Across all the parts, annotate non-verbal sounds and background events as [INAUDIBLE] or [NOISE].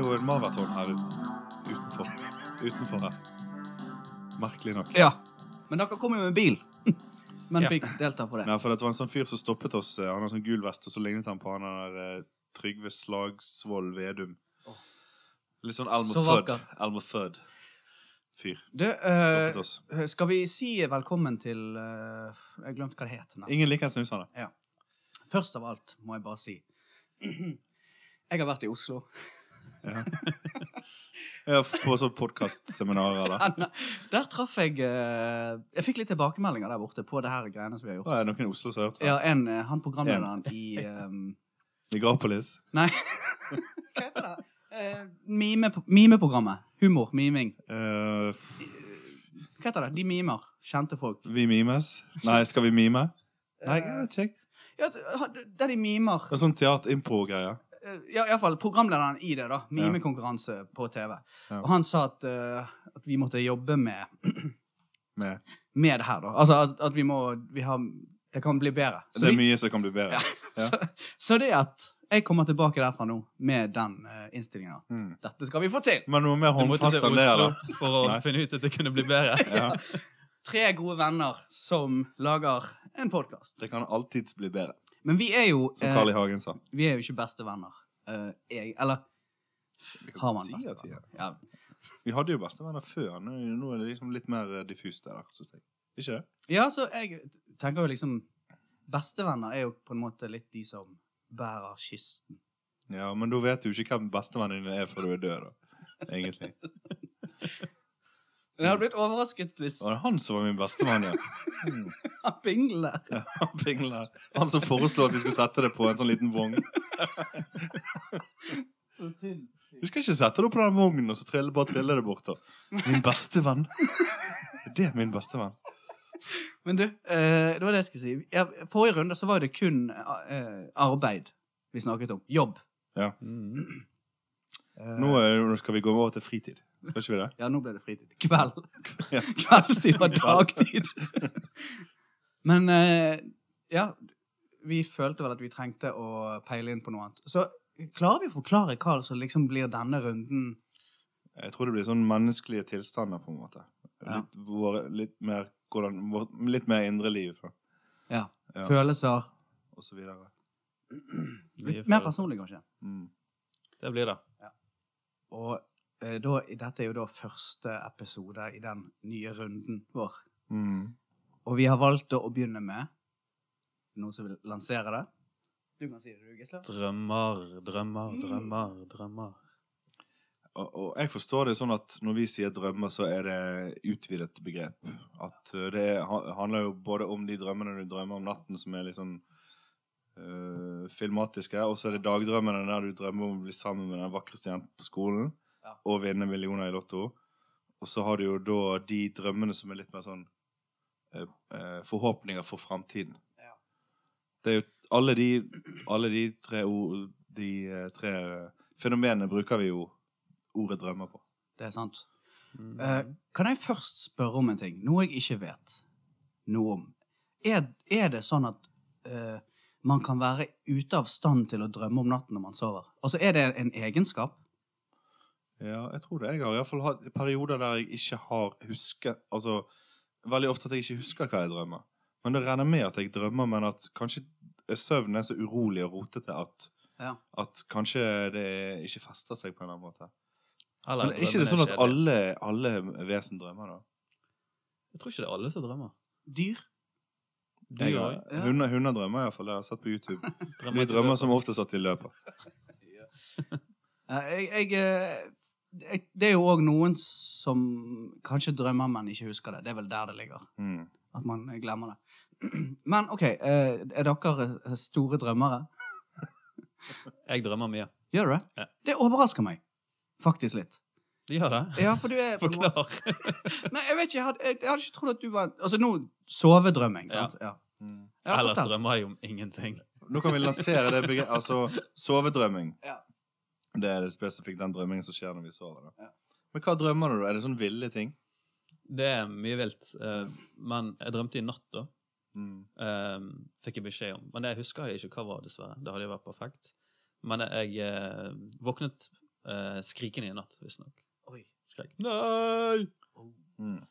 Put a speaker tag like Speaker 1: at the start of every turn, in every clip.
Speaker 1: er jo en maraton her utenfor. Utenfor her. Merkelig nok.
Speaker 2: Ja. Men dere kom jo med bil. [LAUGHS] Men fikk delta på det.
Speaker 1: Ja, for det var en sånn fyr som stoppet oss. eh, Han har sånn gul vest, og så lignet han på han der eh, Trygve Slagsvold Vedum. Litt sånn Elmer Fudd. Elmer Fudd-fyr.
Speaker 2: Du,
Speaker 1: Stoppet
Speaker 2: eh, skal vi si velkommen til uh, Jeg glemte hva det het. nesten.
Speaker 1: Ingen liker snusene. Ja.
Speaker 2: Først av alt må jeg bare si [CLEARS THROAT] Jeg har vært i Oslo.
Speaker 1: Ja. [LAUGHS] ja, på sånn podkastseminarer, da.
Speaker 2: Der traff jeg eh, Jeg fikk litt tilbakemeldinger der borte på det her greiene som vi har gjort.
Speaker 1: er noen i Oslo som har hørt det?
Speaker 2: Ja, en, eh, Han programlederen i um, [LAUGHS]
Speaker 1: Migrapolis?
Speaker 2: Nei, hva heter det? Eh, mime, mimeprogrammet. Humor. Miming.
Speaker 1: Uh,
Speaker 2: Hva heter det? De mimer. Kjente folk.
Speaker 1: vi mimes? Nei, skal vi mime? Nei, jeg vet ikke.
Speaker 2: Ja, der de mimer.
Speaker 1: Det er sånn teater-impro-greie.
Speaker 2: Eh, Ja, iallfall programlederen i det, da. Mimekonkurranse på TV.
Speaker 1: Ja.
Speaker 2: Og han sa at, eh, at vi måtte jobbe med, [CLEARS THROAT]
Speaker 1: Med.
Speaker 2: med det her, da. Altså at, at vi må vi har, Det kan bli bedre. Så,
Speaker 1: Det er mye som kan bli bedre. Ja. [LAUGHS]
Speaker 2: så, så det at jeg kommer tilbake derfra nå med den uh, innstillinga
Speaker 1: Mm.
Speaker 2: Dette skal vi få til!
Speaker 1: Men noe mer håndfast enn det, eller?
Speaker 3: for å
Speaker 1: Nei.
Speaker 3: finne ut at det kunne bli bedre. [LAUGHS]
Speaker 1: Ja.
Speaker 2: Tre gode venner som lager en podkast.
Speaker 1: Det kan alltids bli bedre,
Speaker 2: Men vi er jo
Speaker 1: som
Speaker 2: eh,
Speaker 1: Carl I. Hagen sa.
Speaker 2: Vi er jo ikke bestevenner. Uh, jeg Eller har man
Speaker 1: si
Speaker 2: bestevenner?
Speaker 1: vi.
Speaker 2: Ja.
Speaker 1: Vi hadde jo bestevenner før. Nå nå er det liksom litt mer eh, diffust der. Ikke det?
Speaker 2: ja, så jeg tenker jo liksom Bestevenner er jo på en måte litt de som bærer kisten.
Speaker 1: Ja, men da vet du ikke hvem bestevennen din er før du er død, da. Egentlig. [LAUGHS]
Speaker 2: Men jeg hadde blitt overrasket hvis
Speaker 1: Det var han som var min bestemann, ja. Mm. [LAUGHS]
Speaker 2: han pingler.
Speaker 1: ja han Pingler. Han som foreslo at vi skulle sette det på en sånn liten vogn. Vi skal ikke sette det på den vognen og så trille, bare trille det bort. Min bestevenn. Det er min bestevenn.
Speaker 2: Men du, eh, det var det jeg skulle si. Forrige runde så var det kun eh, arbeid vi snakket om. Jobb.
Speaker 3: Ja.
Speaker 2: Mm.
Speaker 1: Nå er- nå skal vi gå over til fritid. Skal ikke vi det?
Speaker 2: Ja, nå ble det fritid. Kveld. [LAUGHS] Kveldstid og dagtid. [LAUGHS] Men eh, ja, vi følte vel at vi trengte å peile inn på noe annet. Så klarer vi å forklare hva som liksom blir denne runden?
Speaker 1: Jeg tror det blir sånn menneskelige tilstander, på en måte.
Speaker 2: Ja.
Speaker 1: Litt, våre, litt, mer, hvordan, vår, litt mer indre liv,
Speaker 2: Ja.
Speaker 1: Ja.
Speaker 2: Følelser.
Speaker 1: og så videre.
Speaker 2: Litt mer personlig, kanskje.
Speaker 1: Mm.
Speaker 3: Det blir det.
Speaker 2: Og eh, da, dette er jo da første episode i den nye runden vår.
Speaker 1: Mm.
Speaker 2: Og vi har valgt å begynne med noen som vil lansere det. Du kan si det, du, Gisle.
Speaker 3: Drømmer, drømmer, drømmer, drømmer.
Speaker 1: Og, og jeg forstår det sånn at når vi sier drømmer, så er det utvidet begrep. At uh, det er, handler jo både om de drømmene du drømmer om natten, som er litt sånn uh, filmatiske, og så er det dagdrømmene der du drømmer om å bli sammen med den vakreste jenten på skolen
Speaker 2: Ja.
Speaker 1: og vinne millioner i Lotto. Og så har du jo da de drømmene som er litt mer sånn uh, uh, forhåpninger for framtiden.
Speaker 2: Ja.
Speaker 1: Det er jo alle de, alle de tre, ord, de tre fenomenene bruker vi jo ordet drømmer på.
Speaker 2: Det er sant.
Speaker 3: Mm.
Speaker 2: Eh, kan jeg først spørre om en ting? Noe jeg ikke vet noe om. Er, er det sånn at eh, man kan være ute av stand til å drømme om natten når man sover? Altså, Er det en egenskap?
Speaker 1: Ja, jeg tror det. Jeg har iallfall hatt perioder der jeg ikke har husket Altså, veldig ofte at jeg ikke husker hva jeg drømmer. Men det renner med at jeg drømmer, men at kanskje søvnen er så urolig og rotete at,
Speaker 2: Ja.
Speaker 1: at kanskje det ikke fester seg på en eller annen måte.
Speaker 3: Eller
Speaker 1: Men er ikke det sånn at alle, alle vesen drømmer, da?
Speaker 3: Jeg tror ikke det er alle som drømmer.
Speaker 2: Dyr?
Speaker 3: Du òg.
Speaker 1: har-
Speaker 2: Ja.
Speaker 1: Hunder, hunder drømmer iallfall. Det har jeg sett på YouTube. [LAUGHS] De drømmer som oftest at vi løper.
Speaker 2: Eh, jeg, jeg, eh, jeg, det er jo òg noen som kanskje drømmer, men ikke husker det. Det er vel der det ligger.
Speaker 1: Mm.
Speaker 2: At man glemmer det. [CLEARS THROAT] Men OK, eh, er dere store drømmere? [LAUGHS]
Speaker 3: Jeg drømmer mye.
Speaker 2: Gjør du det?
Speaker 3: Ja.
Speaker 2: Det overrasker meg faktisk litt.
Speaker 3: De gjør det.
Speaker 2: Ja, for du er [LAUGHS]
Speaker 3: Forklar.
Speaker 2: Nei, jeg vet ikke. Jeg hadde, jeg, jeg hadde ikke trodd at du var Altså nå sovedrømming, sant? Ja.
Speaker 1: Mm.
Speaker 3: Ellers drømmer jeg om ingenting.
Speaker 1: Nå kan vi lansere det begrepet. [LAUGHS] Altså sovedrømming.
Speaker 2: Ja.
Speaker 1: Det er det spesifikt den drømmingen som skjer når vi sover. Da.
Speaker 2: Ja.
Speaker 1: Men hva drømmer du? da? Er det sånn ville ting?
Speaker 3: Det er mye vilt. Uh, Men jeg drømte i natt, da.
Speaker 1: Mm.
Speaker 3: Uh, Fikk jeg beskjed om. Men det husker jeg ikke hva var, dessverre. Det hadde jo vært perfekt. Men jeg uh, våknet eh, skrikende i natt, visstnok. Skrek 'nei'!
Speaker 1: Mm.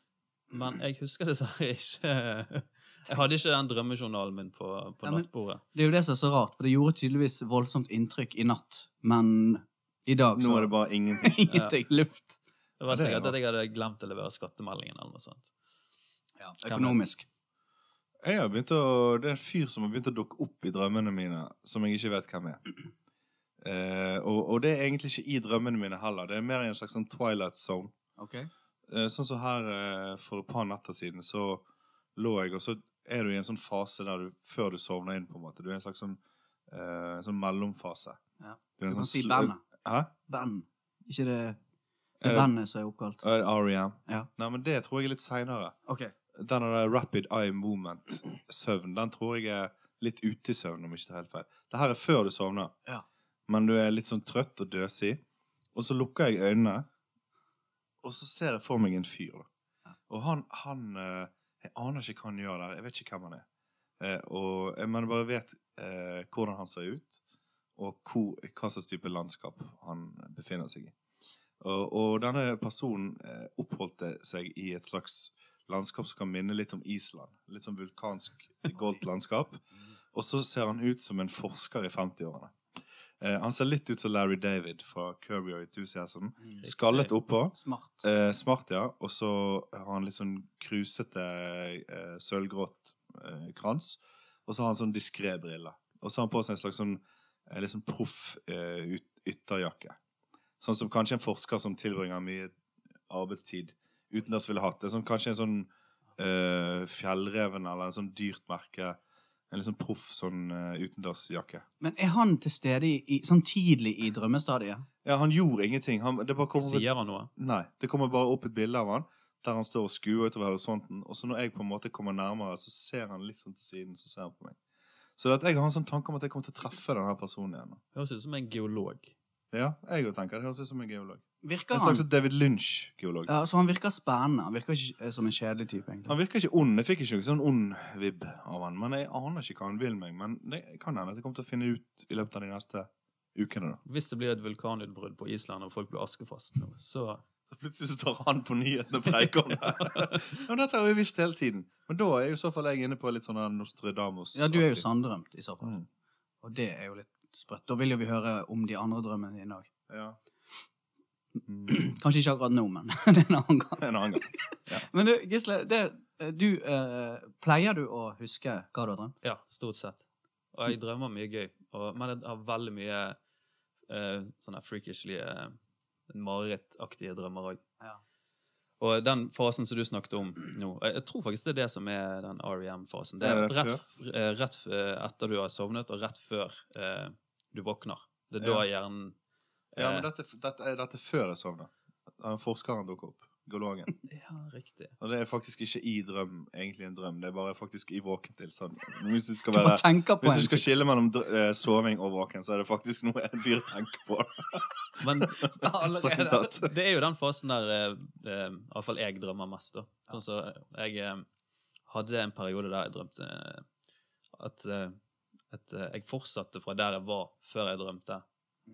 Speaker 3: Men jeg husker dessverre [LAUGHS] ikke Jeg hadde ikke den drømmejournalen min på, på
Speaker 2: Ja, men-
Speaker 3: nattbordet.
Speaker 2: Det er jo det som er så rart, for det gjorde tydeligvis voldsomt inntrykk i natt, men i dag så
Speaker 1: Nå er det bare ingenting. [LAUGHS]
Speaker 2: ingenting. Luft.
Speaker 3: Det var
Speaker 1: Ja, det er
Speaker 3: sikkert at jeg hadde glemt å levere skattemeldingen eller noe sånt.
Speaker 2: Ja, økonomisk.
Speaker 1: Jeg har begynt å, Det er en fyr som har begynt å dukke opp i drømmene mine, som jeg ikke vet hvem er. Eh, og, og det er egentlig ikke i drømmene mine heller. Det er mer i en slags sånn twilight zone.
Speaker 2: Okay.
Speaker 1: Eh, sånn som her eh, for et par netter siden, så lå jeg, og så er du i en sånn fase der du før du sovner inn, på en måte. Du er en slags sånn, uh, sånn mellomfase.
Speaker 2: Ja.
Speaker 1: Du,
Speaker 2: Du kan
Speaker 1: sånn
Speaker 2: si bandet.
Speaker 1: Hæ?
Speaker 2: Band. Ikke det, det
Speaker 1: det-
Speaker 2: bandet som er oppkalt.
Speaker 1: Er R.E.M.?
Speaker 2: Ja.
Speaker 1: Nei, men det tror jeg er litt seinere.
Speaker 2: Ok.
Speaker 1: Den der rapid eye movement-søvn, den tror jeg er litt ute i søvn, om ikke det er helt feil. Det her er før du sovner.
Speaker 2: Ja.
Speaker 1: Men du er litt sånn trøtt og døsig. Og så lukker jeg øynene, og så ser jeg for meg en fyr.
Speaker 2: Ja.
Speaker 1: Og han, han eh, Jeg aner ikke hva han gjør der. Jeg vet ikke hvem han er. Eh, og, eh, men jeg bare vet eh, hvordan han ser ut, og hvor, hva slags type landskap han befinner seg i. Og, og denne personen eh, oppholdte seg i et slags landskap som kan minne litt om Island. Litt sånn vulkansk [LAUGHS] goldt landskap. Og så ser han ut som en forsker i 50-årene. Eh, han ser litt ut som Larry David fra Curvy og Enthusiasm. Skallet oppå.
Speaker 2: Smart.
Speaker 1: Eh, smart, ja. Og så har han litt sånn krusete, eh, sølvgrått eh, krans. Og så har han sånn diskré briller. Og så har han på seg en slags sånn eh, litt sånn proff eh, ytterjakke. Sånn som kanskje en forsker som tilbringer mye arbeidstid utendørs ville hatt. Det er sånn, kanskje en sånn eh, fjellreven eller en sånn dyrt merke. En sånn proff sånn uh, utendørsjakke.
Speaker 2: Men er han til stede i, i, sånn tidlig i drømmestadiet?
Speaker 1: Ja, han gjorde ingenting. Han, det bare kommer,
Speaker 3: Sier han noe?
Speaker 1: Nei. Det kommer bare opp et bilde av han der han står og skuer utover horisonten. Og så når jeg på en måte kommer nærmere, så ser han litt sånn til siden. Så ser han på meg. Så at jeg har en sånn tanke om at jeg kommer til å treffe denne personen igjen.
Speaker 3: Høres ut som en geolog.
Speaker 1: Ja, jeg òg tenker det høres ut som en geolog.
Speaker 2: Virker
Speaker 1: En
Speaker 2: han
Speaker 1: slags David Lynch-geolog.
Speaker 2: ja, så han virker spennende. Han virker ikke eh, som en kjedelig type, egentlig.
Speaker 1: Han virker ikke ond. Jeg fikk ikke noen sånn ond vibb av han. Men jeg aner ikke hva han vil meg. Men det kan hende at jeg kommer til å finne ut i løpet av de neste ukene. da.
Speaker 3: Hvis det blir et vulkanutbrudd på Island og folk blir askefast nå, så
Speaker 1: Så plutselig så tar han på nyhetene og preiker om det. ja, dette har vi visst hele tiden. Men da er jo i så fall jeg inne på litt sånn Nostradamus.
Speaker 2: Ja, du er jo sanndrømt, i så fall.
Speaker 1: Mm.
Speaker 2: Og det er jo litt sprøtt. Da vil jo vi høre om de andre drømmene dine òg.
Speaker 1: Ja. Mm.
Speaker 2: Kanskje ikke akkurat nå, men [LAUGHS] det er en annen gang.
Speaker 1: En annen gang. Ja. [LAUGHS]
Speaker 2: Men du, Gisle, det, du, eh, pleier du å huske hva du har drømt?
Speaker 3: ja, stort sett. Og jeg drømmer mye gøy. Og, men jeg har veldig mye eh, sånne freakishly uh, marerittaktige drømmer òg.
Speaker 2: Ja.
Speaker 3: Og den fasen som du snakket om nå, jeg jeg tror faktisk det er det som er den REM-fasen. Det
Speaker 1: Er
Speaker 3: er rett, eh, rett eh, etter du har sovnet, og rett før eh, du våkner. Det er da hjernen
Speaker 1: Ja, men
Speaker 3: eh,
Speaker 1: dette, dette, er, dette før jeg sovner. Da Forskeren dukker opp. Geologen. [LAUGHS]
Speaker 3: Ja, riktig.
Speaker 1: Og det er faktisk ikke i drøm, egentlig en drøm. Det er bare faktisk i våken tilstand. Hvis du skal, være, hvis du skal skille mellom eh, soving og våken, så er det faktisk noe en fyr tenker på. [LAUGHS]
Speaker 3: Men [LAUGHS]
Speaker 1: allerede,
Speaker 3: det er jo den fasen der eh, iallfall i hvert fall jeg drømmer mest. da. Sånn så jeg eh, hadde en periode der jeg drømte eh, at, eh, at eh, jeg fortsatte fra der jeg var før jeg drømte.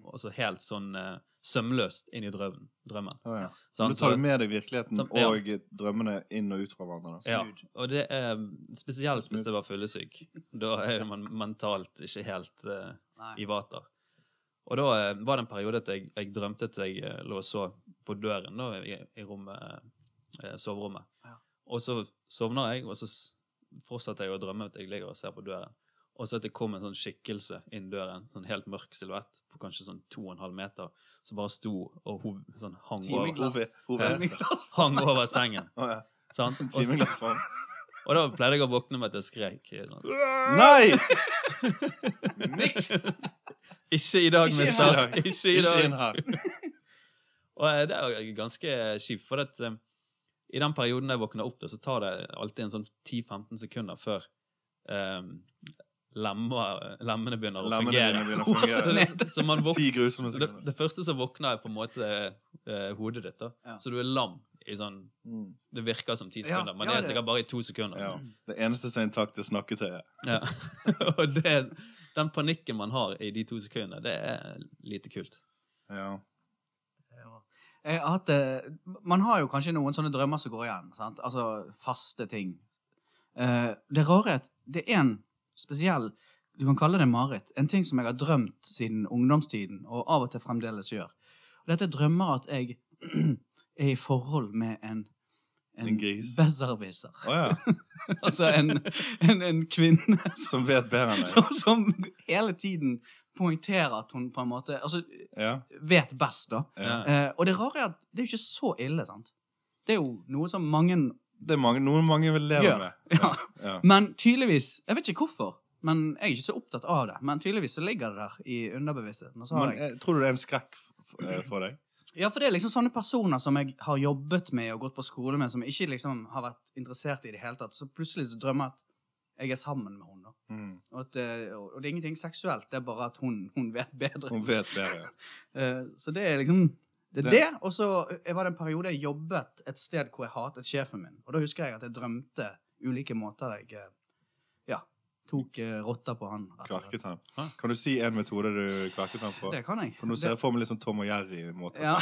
Speaker 3: Og så helt sånn uh, sømløst inn i drømmen. drømmen.
Speaker 1: Oh, ja.
Speaker 3: Sant?
Speaker 1: du tar
Speaker 3: Så-
Speaker 1: med deg virkeligheten
Speaker 3: Sånn, ja.
Speaker 1: og drømmene inn og ut fra hverandre.
Speaker 3: Ja, og det er spesielt hvis jeg var fyllesyk. Da er man mentalt ikke helt
Speaker 2: uh,
Speaker 3: i vater. Og da uh, var det en periode at jeg, jeg drømte at jeg uh, lå og så på døren da, i, i rommet, soverommet.
Speaker 2: Ja.
Speaker 3: Og så sovner jeg, og så fortsatte fortsetter jeg å drømme at jeg ligger og ser på døren. Og så at det kom en sånn skikkelse inn døren, sånn helt mørk silhuett på kanskje sånn to og en halv meter, som bare sto og hov, sånn hang, over, hang over sengen.
Speaker 1: Oh, ja.
Speaker 3: Sant? Og, så, og da pleide jeg å våkne med at jeg skrek. Sånn.
Speaker 1: Nei! [LAUGHS] Niks!
Speaker 3: Ikke i dag,
Speaker 1: Ikke i
Speaker 3: mister.
Speaker 1: dag.
Speaker 3: Ikke i dag. [LAUGHS] Og eh, det er ganske kjipt, for at, um, i den perioden jeg våkner opp, da, så tar det alltid en sånn 10-15 sekunder før eh, lemmer, lemmene begynner å
Speaker 1: Lemmene
Speaker 3: fungere.
Speaker 1: begynner å fungere. [LAUGHS]
Speaker 3: så, så man våkner,
Speaker 1: Ti grusomme
Speaker 3: så det, det første som våkner, er på en måte uh, hodet ditt. da.
Speaker 2: Ja.
Speaker 3: Så du er lam i sånn
Speaker 1: Mm.
Speaker 3: Det virker som ti
Speaker 2: Ja,
Speaker 3: sekunder, men
Speaker 2: ja,
Speaker 3: det er sikkert bare i to sekunder.
Speaker 1: Ja. Det eneste som er intakt, er snakketøyet.
Speaker 3: Ja. [LAUGHS] Og det, den panikken man har i de to sekundene, det er lite kult.
Speaker 1: Ja.
Speaker 2: Jeg har hatt Man har jo kanskje noen sånne drømmer som går igjen. Sant? Altså faste ting. Eh, det rare er at det er en spesiell Du kan kalle det mareritt. En ting som jeg har drømt siden ungdomstiden, og av og til fremdeles gjør. Og dette er drømmer at jeg [CLEARS THROAT] er i forhold med en
Speaker 1: En gris.
Speaker 2: besserwisser.
Speaker 1: Oh, ja. [LAUGHS]
Speaker 2: altså en, en, en kvinne [LAUGHS]
Speaker 1: Som vet bedre enn deg.
Speaker 2: som, som hele tiden poengterer at hun på en måte Altså
Speaker 1: Ja.
Speaker 2: vet best, da.
Speaker 1: ja.
Speaker 2: Eh, og det rare er at det er jo ikke så ille, sant? Det er jo noe som mange
Speaker 1: Det er mange, noe mange vil leve
Speaker 2: Gjør.
Speaker 1: med. [LAUGHS]
Speaker 2: Ja.
Speaker 1: Ja.
Speaker 2: Men tydeligvis Jeg vet ikke hvorfor, men jeg er ikke så opptatt av det. Men tydeligvis så ligger det der i underbevisstheten. Og
Speaker 1: Men
Speaker 2: jeg
Speaker 1: eh, tror du det er en skrekk eh, for deg?
Speaker 2: Ja, for det er liksom sånne personer som jeg har jobbet med og gått på skole med, som jeg ikke liksom har vært interessert i i det hele tatt. Så plutselig så drømmer jeg at jeg er sammen med henne.
Speaker 1: Mm.
Speaker 2: Og, at, eh, og det er ingenting seksuelt, det er bare at hun, hun vet bedre.
Speaker 1: Hun vet bedre.
Speaker 2: ja. [LAUGHS] så det er liksom det. er
Speaker 1: Det-
Speaker 2: det. Og så var det en periode jeg jobbet et sted hvor jeg hatet sjefen min. Og da husker jeg at jeg drømte ulike måter jeg ja, tok rotta på han.
Speaker 1: Kverket han. Kan du si en metode du kverket han på?
Speaker 2: Det kan jeg.
Speaker 1: For nå ser jeg for meg litt sånn Tom og Jerry-måte. [LAUGHS]
Speaker 2: Ja.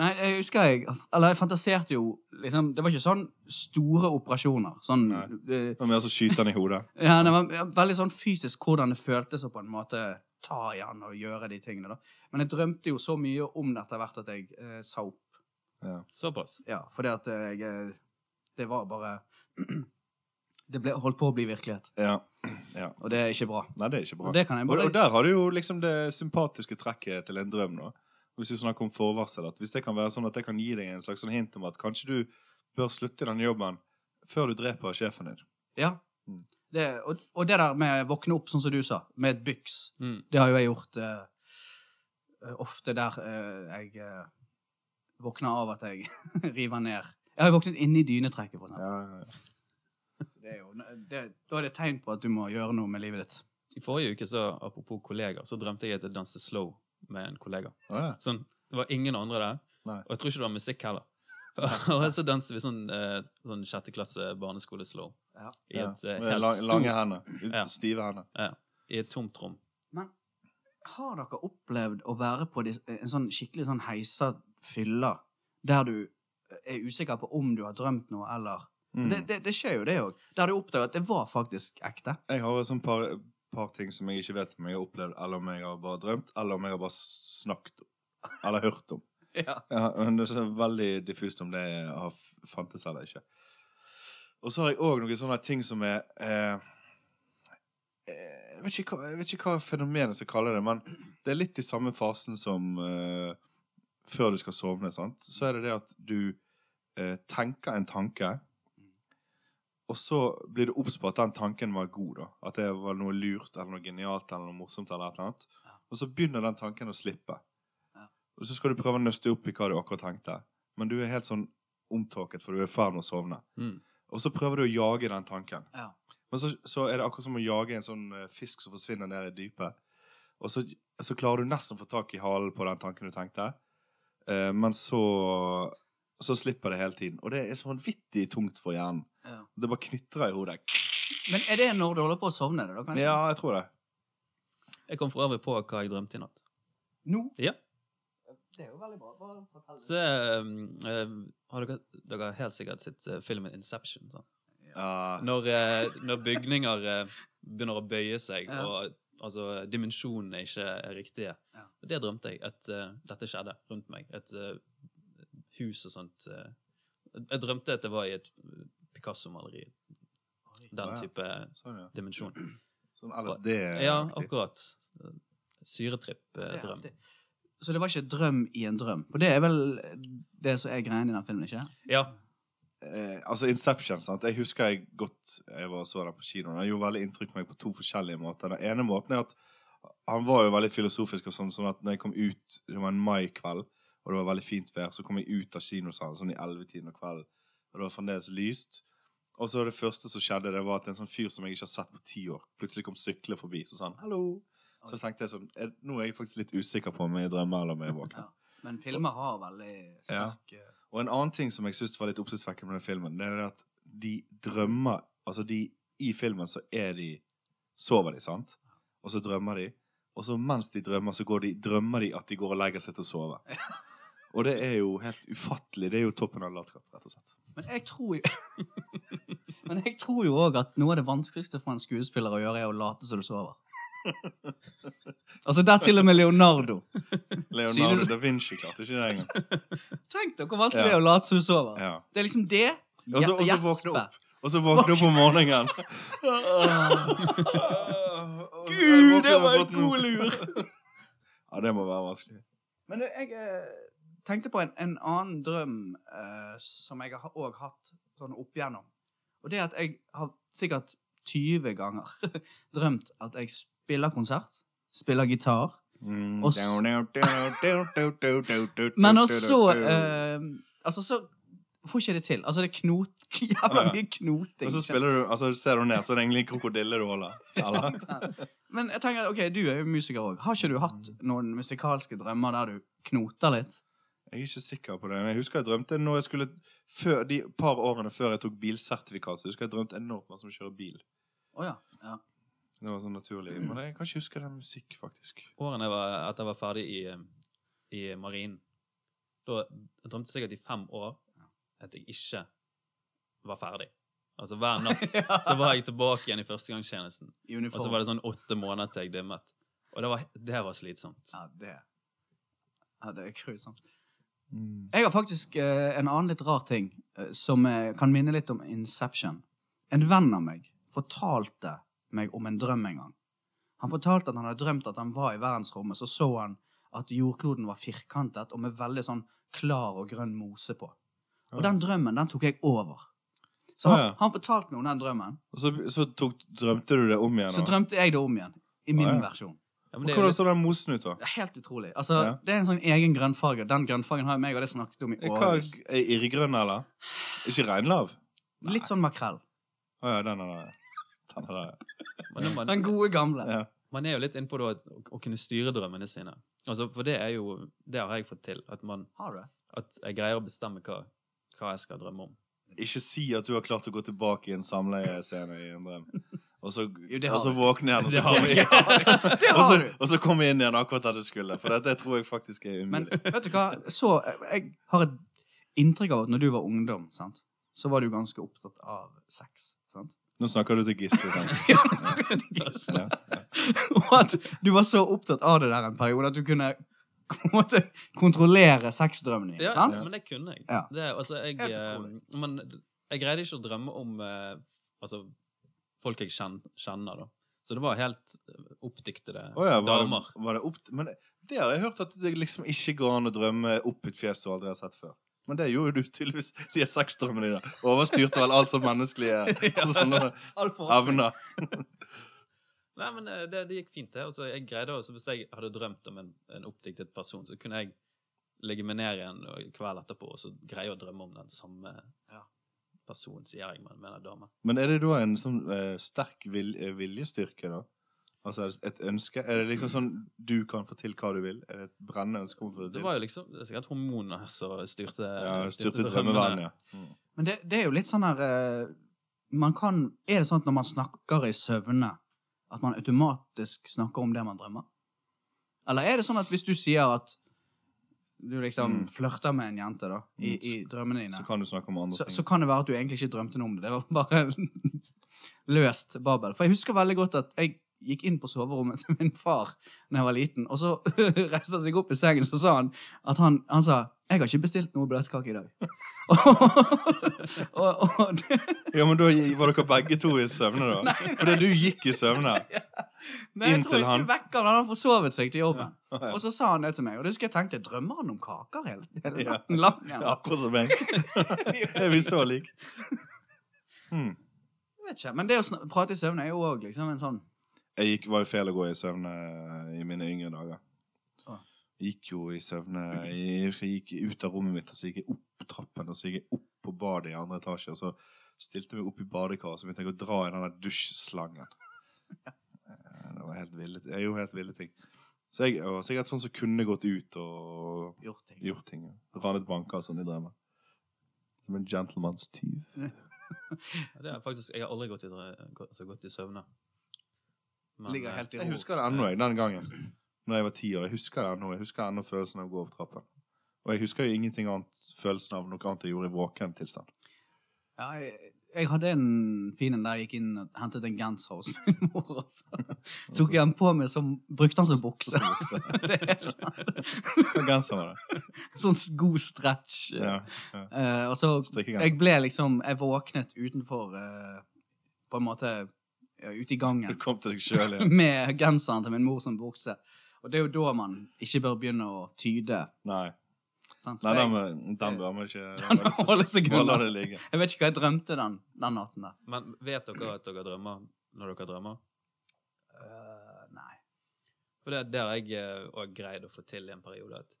Speaker 2: Nei, jeg husker jeg Eller jeg fantaserte jo liksom Det var ikke sånn store operasjoner. Sånn
Speaker 1: Nei. Det var mer så skyte han i hodet.
Speaker 2: Ja, det var veldig sånn fysisk hvordan det føltes å på en måte ta i han og gjøre de tingene. da. Men jeg drømte jo så mye om det etter hvert at jeg eh, sa opp.
Speaker 1: Ja.
Speaker 3: Såpass.
Speaker 2: Ja, fordi at jeg eh, Det var bare [CLEARS THROAT] Det ble, holdt på å bli virkelighet.
Speaker 1: Ja. ja.
Speaker 2: Og det er ikke bra.
Speaker 1: Nei, det er ikke bra.
Speaker 2: Og det kan jeg bare
Speaker 1: og der har du jo liksom det sympatiske trekket til en drøm, da. Hvis du snakker om forvarsel, at hvis det kan være sånn at det kan gi deg en slags sånn hint om at kanskje du bør slutte i den jobben før du dreper sjefen din.
Speaker 2: Ja.
Speaker 1: Mm.
Speaker 2: Det, og, og det der med å våkne opp, sånn som du sa, med et byks,
Speaker 3: Mm.
Speaker 2: det har jo jeg gjort eh, ofte der eh, jeg eh, våkner av at jeg [LAUGHS] river ned. Jeg har jo våknet inni i dynetrekket, for eksempel.
Speaker 1: Ja,
Speaker 2: Så Det er jo, det, da er det tegn på at du må gjøre noe med livet ditt.
Speaker 3: I forrige uke, så, apropos kollegaer, så drømte jeg at jeg danset slow med en kollega.
Speaker 1: ja.
Speaker 3: Sånn, det var ingen andre der,
Speaker 1: Nei.
Speaker 3: og jeg tror ikke det var musikk heller. [LAUGHS] og så danset vi sånn, eh, sånn sjette klasse barneskole-slow.
Speaker 2: Ja.
Speaker 3: I et eh, helt
Speaker 1: lang, lange hender.
Speaker 3: Ja.
Speaker 1: Stive hender.
Speaker 3: ja, I et tomt rom.
Speaker 2: Men har dere opplevd å være på dis- en sånn skikkelig sånn heisa fylla, der du er usikker på om du har drømt noe, eller
Speaker 1: Mm.
Speaker 2: det, det, det skjer jo, det òg. Der du oppdager at det var faktisk ekte.
Speaker 1: Jeg har et sånt par, par ting som jeg ikke vet om jeg har opplevd, eller om jeg har bare drømt, eller om jeg har bare snakket om. Eller hørt om. [LAUGHS]
Speaker 2: Ja.
Speaker 1: Ja, men det er så veldig diffust om det har fantes eller ikke. Og så har jeg òg noen sånne ting som er eh, eh, jeg, vet ikke jeg vet ikke hva fenomenet skal kalle det, men det er litt i samme fasen som eh, før du skal sovne. sant? Så er det det at du eh, tenker en tanke, og så blir du obs på at den tanken var god. da. At det var noe lurt eller noe genialt eller noe morsomt. eller et eller annet. Og så begynner den tanken å slippe. Og så skal du prøve å nøste opp i hva du akkurat tenkte. Men du er helt sånn omtåket, for du er i ferd med å sovne.
Speaker 3: Mm.
Speaker 1: Og så prøver du å jage den tanken.
Speaker 2: Ja.
Speaker 1: Men så, så er det akkurat som å jage en sånn eh, fisk som forsvinner ned i dypet. Og så, så klarer du nesten å få tak i halen på den tanken du tenkte, eh, men så, så slipper det hele tiden. Og det er så vanvittig tungt for hjernen.
Speaker 2: Ja.
Speaker 1: Det bare knitrer i hodet.
Speaker 2: Men er det når du holder på å sovne? det da, kanskje?
Speaker 1: Ja, jeg tror det.
Speaker 3: Jeg kom for øvrig på hva jeg drømte i natt.
Speaker 2: Nå?
Speaker 3: Ja.
Speaker 2: Det er jo veldig bra. Bare fortell.
Speaker 3: Så um, um, har dere, dere har helt sikkert sett uh, filmen Inception. Sånn.
Speaker 1: Ja.
Speaker 3: Når, uh, når bygninger uh, begynner å bøye seg,
Speaker 2: Ja.
Speaker 3: og altså, dimensjonene ikke er riktige.
Speaker 2: Ja.
Speaker 3: Det drømte jeg, at eh, dette skjedde rundt meg. Et eh, hus og sånt. eh. jeg drømte at det var i et Picasso-maleri. Den
Speaker 1: Ja, ja.
Speaker 3: type
Speaker 1: Sånn, ja.
Speaker 3: dimensjon.
Speaker 1: Sånn LSD-aktig?
Speaker 3: Ja, akkurat. Syretripp-drøm.
Speaker 2: Så det var ikke drøm i en drøm? For det er vel det som er greia i den filmen, ikke?
Speaker 3: ja.
Speaker 1: Eh, altså Inception, sant? Jeg husker jeg godt Jeg var og så den på kinoen. Den gjorde veldig inntrykk på meg på to forskjellige måter. Den ene måten er at han var jo veldig filosofisk og sånn, sånn at når jeg kom ut Det var en maikveld, og det var veldig fint vær, så kom jeg ut av kinosalen sånn i ellevetiden av kvelden, og det var fremdeles lyst. Og så det første som skjedde, det var at en sånn fyr som jeg ikke har sett på ti år, plutselig kom syklende forbi. Så sa han 'hallo'. Så tenkte jeg sånn Nå er jeg faktisk litt usikker på om jeg drømmer eller om jeg er våken. [LAUGHS]
Speaker 2: Ja. Men filmer har veldig sterk ja.
Speaker 1: Og en annen ting som jeg syns var litt oppsiktsvekkende med den filmen, det er at de drømmer Altså, de i filmen så er de Sover de, sant? Og så drømmer de. Og så mens de drømmer, så går de, drømmer de at de går og legger seg til å sove. [LAUGHS] Og det er jo helt ufattelig. Det er jo toppen av latskap, rett og slett.
Speaker 2: Men jeg tror jo [LAUGHS] Men jeg tror jo òg at noe av det vanskeligste for en skuespiller å gjøre, er å late som du sover. [LAUGHS] altså, der til og med Leonardo.
Speaker 1: Leonardo da Vinci klarte ikke det engang. [LAUGHS]
Speaker 2: Tenk dere hvor vanskelig det er å late som du sover.
Speaker 1: Ja.
Speaker 2: Det er liksom det.
Speaker 1: Og så, våkne opp. Og så våkne opp om morgenen. [LAUGHS]
Speaker 2: Gud, det var en god lur!
Speaker 1: Ja, det må være vanskelig.
Speaker 2: Men det- jeg eh, tenkte på en, en annen drøm eh, som jeg har òg hatt sånn opp igjennom. Og det er at jeg har sikkert 20 ganger drømt at jeg spiller konsert, spiller gitar,
Speaker 1: Mm.
Speaker 2: Og men også uh, Altså, så får ikke det til. Altså, det er knot, [LAUGHS] jævla mye knoting.
Speaker 1: Og så spiller du, altså ser du ned, så er det egentlig krokodille du holder. [LAUGHS]
Speaker 2: Men jeg tenker, ok, du er jo musiker òg. Har ikke du hatt noen musikalske drømmer der du knoter litt?
Speaker 1: Jeg er ikke sikker på det. Men jeg husker jeg drømte når jeg skulle før, De par årene før jeg tok bilsertifikat, så husker jeg drømte enormt masse om å kjøre bil.
Speaker 2: Oh, ja. ja.
Speaker 1: Det var sånn naturlig. Men jeg kan ikke huske den musikk, faktisk.
Speaker 3: Årene jeg var, at jeg var ferdig i, eh, i marinen. Da jeg drømte sikkert i fem år at jeg ikke var ferdig. Altså hver [LAUGHS] natt så var jeg tilbake igjen i førstegangstjenesten. Og så var det sånn åtte måneder til jeg dimmet. Og det var, det var slitsomt.
Speaker 2: Ja, det Ja, det er grusomt.
Speaker 1: Mm.
Speaker 2: Jeg har faktisk eh, en annen litt rar ting eh, som eh, kan minne litt om Inception. En venn av meg fortalte meg om en drøm en gang. Han fortalte at han hadde drømt at han var i verdensrommet, så så han at jordkloden var firkantet og med veldig sånn klar og grønn mose på. Og den drømmen, den tok jeg over. Så han,
Speaker 1: ja.
Speaker 2: han fortalte meg om den drømmen.
Speaker 1: Og så, så tok, drømte du det om igjen?
Speaker 2: Så
Speaker 1: da?
Speaker 2: drømte jeg det om igjen. I min
Speaker 1: Å, ja.
Speaker 2: versjon.
Speaker 3: Ja,
Speaker 1: Og
Speaker 3: det
Speaker 1: Hvordan
Speaker 3: litt,
Speaker 1: så den mosen ut, da?
Speaker 2: Det helt utrolig. Altså,
Speaker 1: Ja.
Speaker 2: Det er en sånn egen grønnfarge. Den grønnfargen har meg og det snakket om i årevis.
Speaker 1: Irrgrønn, eller? Ikke reinlav?
Speaker 2: Litt sånn makrell.
Speaker 1: Å ja, den er der. Er der.
Speaker 3: man,
Speaker 2: Den gode gamle.
Speaker 1: Ja.
Speaker 3: man er jo litt innpå da, å, å kunne styre drømmene sine. Altså, for det er jo Det har jeg fått til. At, man,
Speaker 2: Har du
Speaker 3: at jeg greier å bestemme hva, hva jeg skal drømme om.
Speaker 1: Ikke si at du har klart å gå tilbake i en samleiescene i en drøm. Og så,
Speaker 2: Jo, det
Speaker 1: og så våkne igjen, og så
Speaker 3: jeg.
Speaker 1: inn. [LAUGHS]
Speaker 2: Det [LAUGHS]
Speaker 1: Og så, og så komme inn igjen akkurat der du skulle. For det, det tror jeg faktisk er
Speaker 2: Men vet du hva? Så Jeg har et inntrykk av at når du var ungdom, sant? så var du ganske opptatt av sex. sant?
Speaker 1: Nå snakker du til Gisle, sant? [LAUGHS]
Speaker 2: Ja, snakker jeg til Gisle.
Speaker 1: Ja,
Speaker 2: Og [LAUGHS] at du var så opptatt av det der en periode at du kunne [LAUGHS] måte kontrollere sexdrømmene dine.
Speaker 3: Ja,
Speaker 2: sant?
Speaker 3: men det kunne jeg.
Speaker 2: Ja.
Speaker 3: Det, altså, jeg,
Speaker 2: Helt
Speaker 3: eh, men jeg greide ikke å drømme om eh, altså, folk jeg kjen, kjenner, da. Så det var helt oppdiktede
Speaker 1: oh, ja, var
Speaker 3: damer.
Speaker 1: det, var det opp... Men det har jeg hørt at det liksom ikke går an å drømme opp et fjes du aldri har sett før. Men det gjorde du tydeligvis sier sexdrømmene dine. Overstyrte vel alt som menneskelige [LAUGHS] sånne
Speaker 2: Alt
Speaker 1: evner. [LAUGHS]
Speaker 3: Nei, men eh, det, det gikk fint, det. Altså, jeg greide også, Hvis jeg hadde drømt om en, en oppdiktet person, så kunne jeg legge meg ned igjen kveld etterpå og så greie å drømme om den samme
Speaker 2: Ja.
Speaker 3: personen, sier jeg, men mener dame.
Speaker 1: Men er det da en sånn uh, sterk vil, eh, viljestyrke, da? Altså er det et ønske? Er det liksom sånn du kan få til hva du vil? Er det et brennende ønske om å få det
Speaker 3: Det var jo liksom det er sikkert hormoner som styrte,
Speaker 1: ja, styrte drømmeverden, ja. Mm.
Speaker 2: Men det, det er jo litt sånn her eh, Man kan Er det sånn at når man snakker i søvne, at man automatisk snakker om det man drømmer? Eller er det sånn at hvis du sier at du liksom
Speaker 1: Mm.
Speaker 2: flørter med en jente da, i,
Speaker 1: Mm.
Speaker 2: i drømmene dine,
Speaker 1: Så kan du snakke om andre
Speaker 2: så,
Speaker 1: ting.
Speaker 2: så kan det være at du egentlig ikke drømte noe om det. Det var [LAUGHS] bare løst babbel. For jeg husker veldig godt at jeg gikk inn på soverommet til min far da jeg var liten, og så [LAUGHS] reiste han seg opp i sengen, så sa han at han, han sa 'Jeg har ikke bestilt noe bløtkake i dag'. [LAUGHS] og, og det,
Speaker 1: Ja, men da var dere begge to i søvne, da? [LAUGHS] Fordi du gikk i søvne?
Speaker 2: Nei, jeg tror jeg
Speaker 1: han.
Speaker 2: skulle vekke han. Han hadde forsovet seg til jobben.
Speaker 1: Ja.
Speaker 2: Og så sa han det til meg, og det husker jeg tenkte Drømmer han om kaker hele, hele
Speaker 1: Ja.
Speaker 2: natten lang?
Speaker 1: Ja, akkurat som meg. Er vi så like? Hmm.
Speaker 2: Jeg vet ikke, Men det å prate i søvne er jo òg liksom en sånn
Speaker 1: Jeg gikk, var jo feil å gå i søvne i mine yngre dager.
Speaker 2: Ah.
Speaker 1: Gikk jo i søvne Jeg husker jeg gikk ut av rommet mitt, og så gikk jeg opp trappen, og så gikk jeg opp på badet i andre etasje, og så stilte jeg meg opp i badekaret, så begynte jeg å dra i den der dusjslangen. [LAUGHS] Eh, Det var helt ville Jeg gjorde helt ville ting. Så jeg var sikkert sånn som kunne gått ut og
Speaker 2: gjort ting.
Speaker 1: gjort ting. Ranet banker og sånn i drømmer. Som en gentleman's tyv. [LAUGHS]
Speaker 3: Ja, Det er faktisk, Jeg har aldri gått i, gått- altså, gått i søvne. Men,
Speaker 2: Ligger
Speaker 3: eh,
Speaker 2: helt i
Speaker 1: Jeg husker det ennå, jeg, den gangen. Når jeg var ti år. Jeg husker det ennå. Jeg husker ennå følelsen av å gå opp trappen. Og jeg husker jo ingenting annet følelsen av noe annet jeg gjorde i våken tilstand.
Speaker 2: Ja, jeg, jeg hadde en fin en der jeg gikk inn og hentet en genser hos min mor. Og så [LAUGHS] tok jeg den på meg som Brukte den som bukse. [LAUGHS] det er helt sant.
Speaker 1: Hva genser var det? [LAUGHS]
Speaker 2: Sånn god stretch.
Speaker 1: Ja, ja.
Speaker 2: Uh, og så Jeg ble liksom Jeg våknet utenfor uh, På en måte ute i gangen [LAUGHS]
Speaker 1: kom til deg selv, ja. [LAUGHS]
Speaker 2: med genseren til min mor som bukse. Og det er jo da man ikke bør begynne å tyde.
Speaker 1: Nei,
Speaker 2: Sant?
Speaker 1: Nei den, den bør man ikke [LAUGHS]
Speaker 2: Den holde seg unna. jeg vet ikke hva jeg drømte den, den natten der.
Speaker 3: Men vet dere at dere drømmer når dere drømmer?
Speaker 2: Uh, nei.
Speaker 3: For det, det har jeg òg greid å få til i en periode. At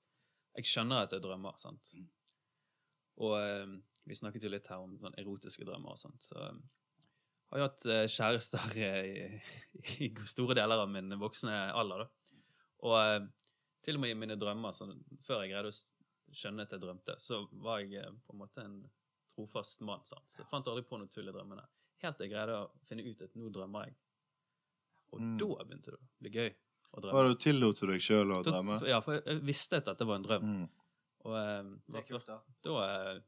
Speaker 3: jeg skjønner at jeg drømmer. sant? Og eh, vi snakket jo litt her om erotiske drømmer og sånt. Så eh, har jo hatt eh, kjærester i, i store deler av min voksne alder. da. Og eh, til og med i mine drømmer, så, før jeg greide å skjønne at jeg drømte, så var jeg eh, på en måte en trofast mann. sant? Så jeg fant aldri på noe tull i drømmene. Helt til jeg greide å finne ut at nå drømmer jeg. Og
Speaker 1: Mm.
Speaker 3: da begynte det å bli gøy å drømme.
Speaker 1: Var du tillot du deg sjøl å drømme?
Speaker 3: Ja, for jeg- visste at dette var en drøm.
Speaker 1: Mm.
Speaker 3: Og eh, da,
Speaker 2: da.
Speaker 3: da eh,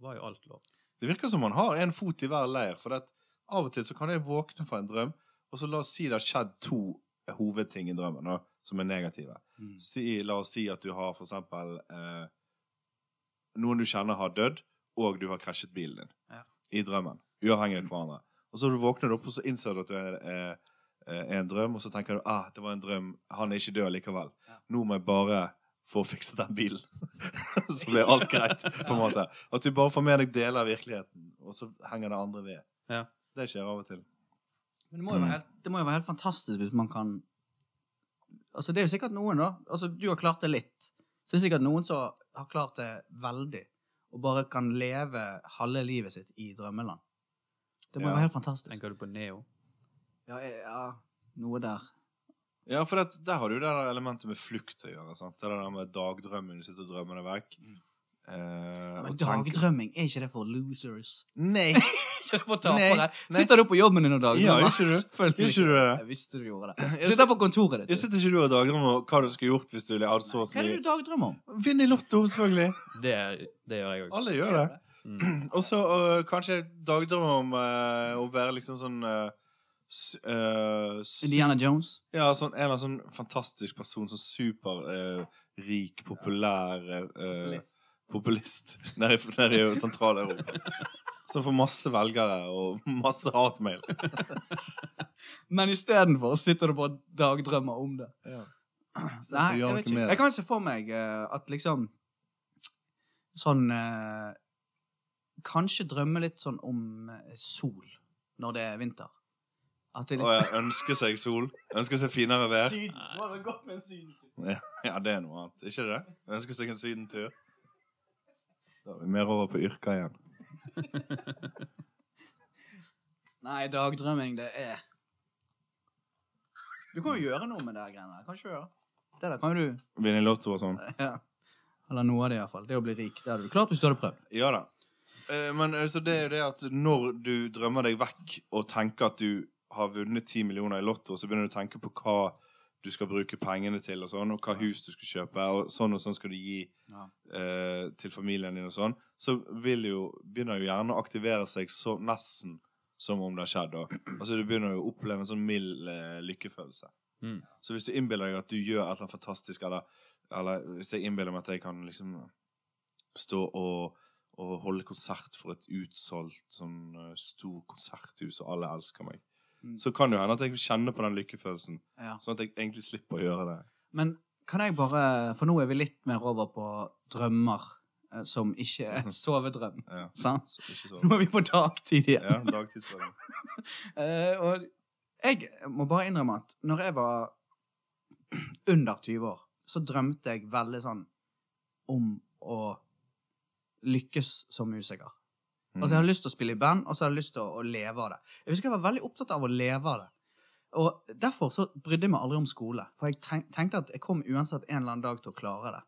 Speaker 3: var jo alt lov.
Speaker 1: Det virker som man har en fot i hver leir. For det at av og til så kan jeg våkne fra en drøm, og så la oss si det har skjedd to hovedting i drømmen da, som er negative.
Speaker 2: Mm.
Speaker 1: Si, la oss si at du har for eksempel eh, Noen du kjenner har dødd, og du har krasjet bilen din
Speaker 2: Ja.
Speaker 1: i drømmen. Uavhengig av hverandre. Og så våkner du opp, og så innser du at du er, er, er en drøm, og så tenker du ah, det var en drøm, han er ikke død likevel.
Speaker 2: Ja.
Speaker 1: Nå må jeg bare få fikset den bilen. [LAUGHS] så blir alt greit, på en måte. At du bare får med deg deler av virkeligheten, og så henger det andre ved.
Speaker 3: Ja.
Speaker 1: Det skjer av og til.
Speaker 2: Men det må, jo
Speaker 1: Mm.
Speaker 2: være helt, det må jo være helt fantastisk hvis man kan Altså, det er jo sikkert noen, da. Altså, du har klart det litt. Så det er sikkert noen som har klart det veldig, og bare kan leve halve livet sitt i drømmeland. Det må jo
Speaker 1: Ja.
Speaker 2: være helt fantastisk.
Speaker 3: Tenker du på Neo?
Speaker 2: Ja, ja, noe der.
Speaker 1: Ja, for det, der har du jo det der elementet med flukt å gjøre. sant? Det der med dagdrømmen, du sitter og drømmer deg vekk. Eh,
Speaker 2: Men dagdrømming, er ikke det for losers?
Speaker 1: Nei! [LAUGHS]
Speaker 2: Ikke det for tapere? Sitter du på jobben din og
Speaker 1: Ja, gjør ikke du? Ikke du det?
Speaker 2: Jeg visste du gjorde det. [LAUGHS]
Speaker 1: Jeg
Speaker 2: Sitter på kontoret ditt.
Speaker 1: Jeg sitter ikke du og dagdrømmer om hva du skulle gjort hvis du ville hatt så
Speaker 2: Hva er det du dagdrømmer om?
Speaker 1: Vinne i Lotto, selvfølgelig.
Speaker 3: Det, det gjør jeg òg.
Speaker 1: Alle gjør det.
Speaker 3: Mm. [CLEARS THROAT]
Speaker 1: Og så uh, kanskje dagdrømmer om uh, å være liksom sånn
Speaker 2: Indiana Jones?
Speaker 1: Ja, sånn, en eller annen sånn fantastisk person. Sånn superrik, populær øh, populist nede i, nede i Sentral-Europa. Som får masse velgere og masse hatmail. [LAUGHS]
Speaker 2: Men istedenfor sitter du bare dagdrømmer om det.
Speaker 1: Ja.
Speaker 2: Nei, jeg vet ikke. Jeg kan se for meg uh, at liksom Sånn uh, Kanskje drømme litt sånn om eh, sol når det er vinter. At det litt
Speaker 1: jeg ønsker seg sol. Ønsker seg finere vær.
Speaker 2: Syden. Det godt med en sydentur.
Speaker 1: Ja, ja, det er noe annet. Ikke det? Ønsker seg en sydentur. Da er vi mer over på yrka igjen. [LAUGHS]
Speaker 2: Nei, dagdrømming, det er Du kan jo gjøre noe med det greiene der. Kan ikke gjøre? Det der kan jo du
Speaker 1: Vinne Lotto og sånn. [LAUGHS]
Speaker 2: ja. Eller noe av det, iallfall. Det å bli rik. Det hadde du klart hvis du hadde prøvd.
Speaker 1: Ja da. Eh, Men så det er jo det at når du drømmer deg vekk og tenker at du har vunnet 10 millioner i Lotto, så begynner du å tenke på hva du skal bruke pengene til, og sånn, og hva hus du skal kjøpe, og sånn og sånn skal du gi
Speaker 2: Ja.
Speaker 1: eh, til familien din og sånn, så vil jo, begynner jo gjerne å aktivere seg så nesten som om det har skjedd. Og, Altså Du begynner jo å oppleve en sånn mild eh, lykkefølelse.
Speaker 3: Mm.
Speaker 1: Så hvis du innbiller deg at du gjør et eller annet fantastisk, eller, eller hvis jeg innbiller meg at jeg kan liksom stå og, og holde konsert for et utsolgt sånn eh, stor konserthus, og alle elsker meg,
Speaker 2: Mm.
Speaker 1: så kan det hende at jeg kjenner på den lykkefølelsen,
Speaker 2: Ja.
Speaker 1: sånn at jeg egentlig slipper å gjøre det.
Speaker 2: Men kan jeg bare For nå er vi litt mer over på drømmer eh, som ikke er sovedrøm.
Speaker 1: Ja.
Speaker 2: Sant?
Speaker 1: Så.
Speaker 2: Nå er vi på dagtid igjen.
Speaker 1: Ja, dagtidsdrøm.
Speaker 2: uh, [LAUGHS] og jeg må bare innrømme at når jeg var under 20 år, så drømte jeg veldig sånn om å lykkes som musiker.
Speaker 1: Mm.
Speaker 2: Altså, jeg hadde lyst til å spille i band, og så hadde jeg lyst til å, å leve av det. Jeg husker jeg var veldig opptatt av å leve av det. Og derfor så brydde jeg meg aldri om skole. For jeg tenk- tenkte at jeg kom uansett en eller annen dag til å klare det.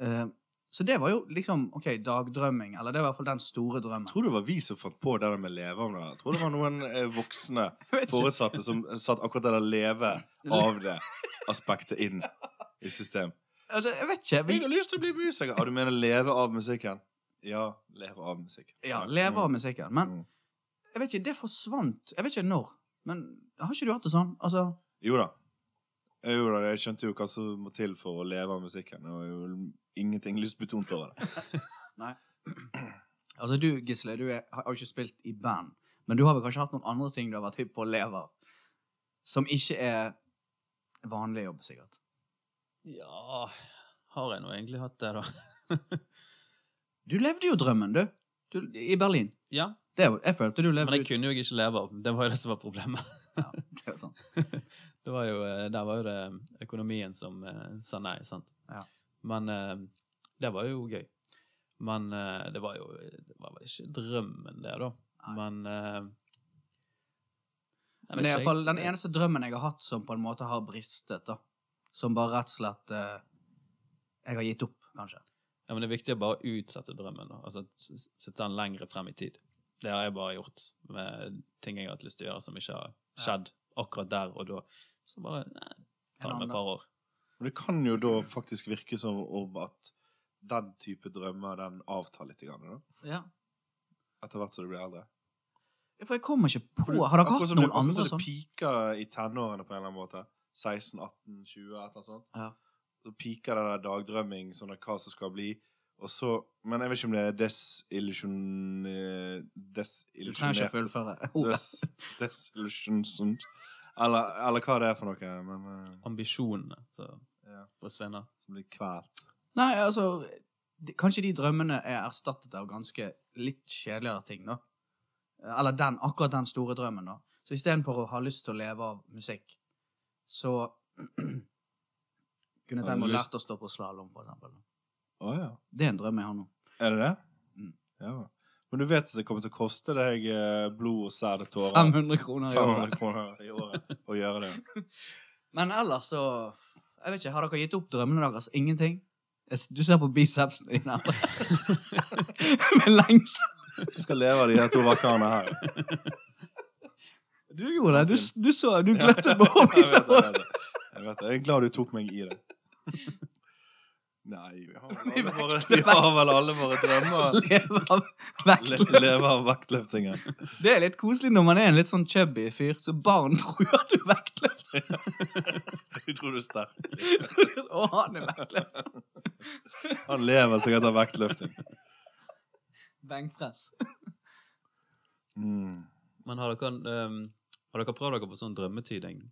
Speaker 2: Uh, så det var jo liksom OK, dagdrømming. Eller det var i hvert fall den store drømmen.
Speaker 1: Jeg tror det var vi som fant på det der med leve av det. Jeg tror det var noen eh, voksne [LAUGHS] foresatte som satt akkurat det der leve av det aspektet inn i system.
Speaker 2: Altså, jeg vet ikke.
Speaker 1: Jeg har lyst til å bli musiker. Ah, du mener leve av musikken? Ja, leve av musikken.
Speaker 2: ja, leve av musikken. Men
Speaker 1: Mm.
Speaker 2: jeg vet ikke, det forsvant. Jeg vet ikke når. Men har ikke du hatt det sånn? Altså,
Speaker 1: Jo da. Jo da, jeg skjønte jo hva som må til for å leve av musikken. Det var jo ingenting lystbetont over det. [LAUGHS] Nei.
Speaker 2: altså du, Gisle, du er, har jo ikke spilt i band. Men du har vel kanskje hatt noen andre ting du har vært hypp på å leve av? Som ikke er vanlig jobb, sikkert.
Speaker 3: Ja Har jeg nå egentlig hatt det, da? [LAUGHS]
Speaker 2: Du levde jo drømmen, du. du I Berlin.
Speaker 3: ja.
Speaker 2: Det, jeg følte du levde ut.
Speaker 3: Men jeg
Speaker 2: ut.
Speaker 3: kunne jo ikke leve av. Det var jo det som var problemet.
Speaker 2: Ja, det jo sånn. [LAUGHS]
Speaker 3: Det var jo, eh, der var jo det økonomien som eh, sa nei, sant?
Speaker 2: Ja.
Speaker 3: Men eh, det var jo gøy. Men eh, det var jo Det var vel ikke drømmen, det, da.
Speaker 2: Nei.
Speaker 3: Men eh,
Speaker 2: Men det er iallfall den eneste drømmen jeg har hatt som på en måte har bristet, da. Som bare rett og slett eh, Jeg har gitt opp, kanskje.
Speaker 3: Ja, men det er viktig å bare utsette drømmen. da. Altså sette den lengre frem i tid. Det har jeg bare gjort med ting jeg har hatt lyst til å gjøre som ikke har skjedd akkurat der og da. Så bare nei, ta det med et par år.
Speaker 1: Og det kan jo da faktisk virke som om at den type drømmer, den avtar litt. Grann, da,
Speaker 2: Ja.
Speaker 1: etter hvert som du blir eldre.
Speaker 2: For jeg kommer ikke på
Speaker 1: du-
Speaker 2: Har dere hatt
Speaker 1: noen du-
Speaker 2: sånn?
Speaker 1: akkurat
Speaker 2: andre
Speaker 1: som
Speaker 2: du
Speaker 1: det piker i tenårene på en eller annen måte. 16, 18, 20, et eller annet sånt.
Speaker 2: Ja.
Speaker 1: Så piker det der dagdrømming, sånn at hva som skal bli. Og så, men jeg vet ikke om det er desillusjon... Desillusjonert. [LAUGHS] Des, desillusjonsont. Eller, eller hva det er for noe. Men uh,
Speaker 3: Ambisjonene så
Speaker 1: ja,
Speaker 3: forsvinner.
Speaker 1: som blir kvalt.
Speaker 2: Nei, altså de, Kanskje de drømmene er erstattet av ganske litt kjedeligere ting, da. Eller den, akkurat den store drømmen, da. Så istedenfor å ha lyst til å leve av musikk, så [CLEARS THROAT] kunne tenkt meg å lært å stå på slalåm, for eksempel.
Speaker 1: Oh, ja.
Speaker 2: Det er en drøm jeg har nå.
Speaker 1: Er det det?
Speaker 2: Mm.
Speaker 1: Ja. Men du vet at det kommer til å koste deg eh, blod og sæd og tårer.
Speaker 2: 500 kroner i året.
Speaker 1: 500 kroner i året å gjøre det. [LAUGHS]
Speaker 2: Men ellers så Jeg vet ikke, Har dere gitt opp drømmene deres? Ingenting? Du ser på bicepsene dine. [LAUGHS] Med lengsel.
Speaker 1: Jeg skal leve av de her to rakkarene her.
Speaker 2: Du gjorde det. Du, du så Du gløttet på [LAUGHS]
Speaker 1: Jeg jeg
Speaker 2: bicepsene.
Speaker 1: Jeg. Jeg er glad du tok meg i det. Nei, vi har [LAUGHS] våre, vi har vel alle våre drømmer. [LAUGHS]
Speaker 2: Leve av vektløftinger.
Speaker 1: leve av vektløftingen.
Speaker 2: Det er litt koselig når man er en litt sånn chubby fyr, så barn [LAUGHS] tror jo at du er vektløfter.
Speaker 1: Du tror du er sterk.
Speaker 2: Å, han er vektløfter.
Speaker 1: Han lever sikkert av vektløfting.
Speaker 2: Benkpress.
Speaker 1: Mm.
Speaker 3: Men har dere, um, har dere prøvd dere på sånn drømmetyding?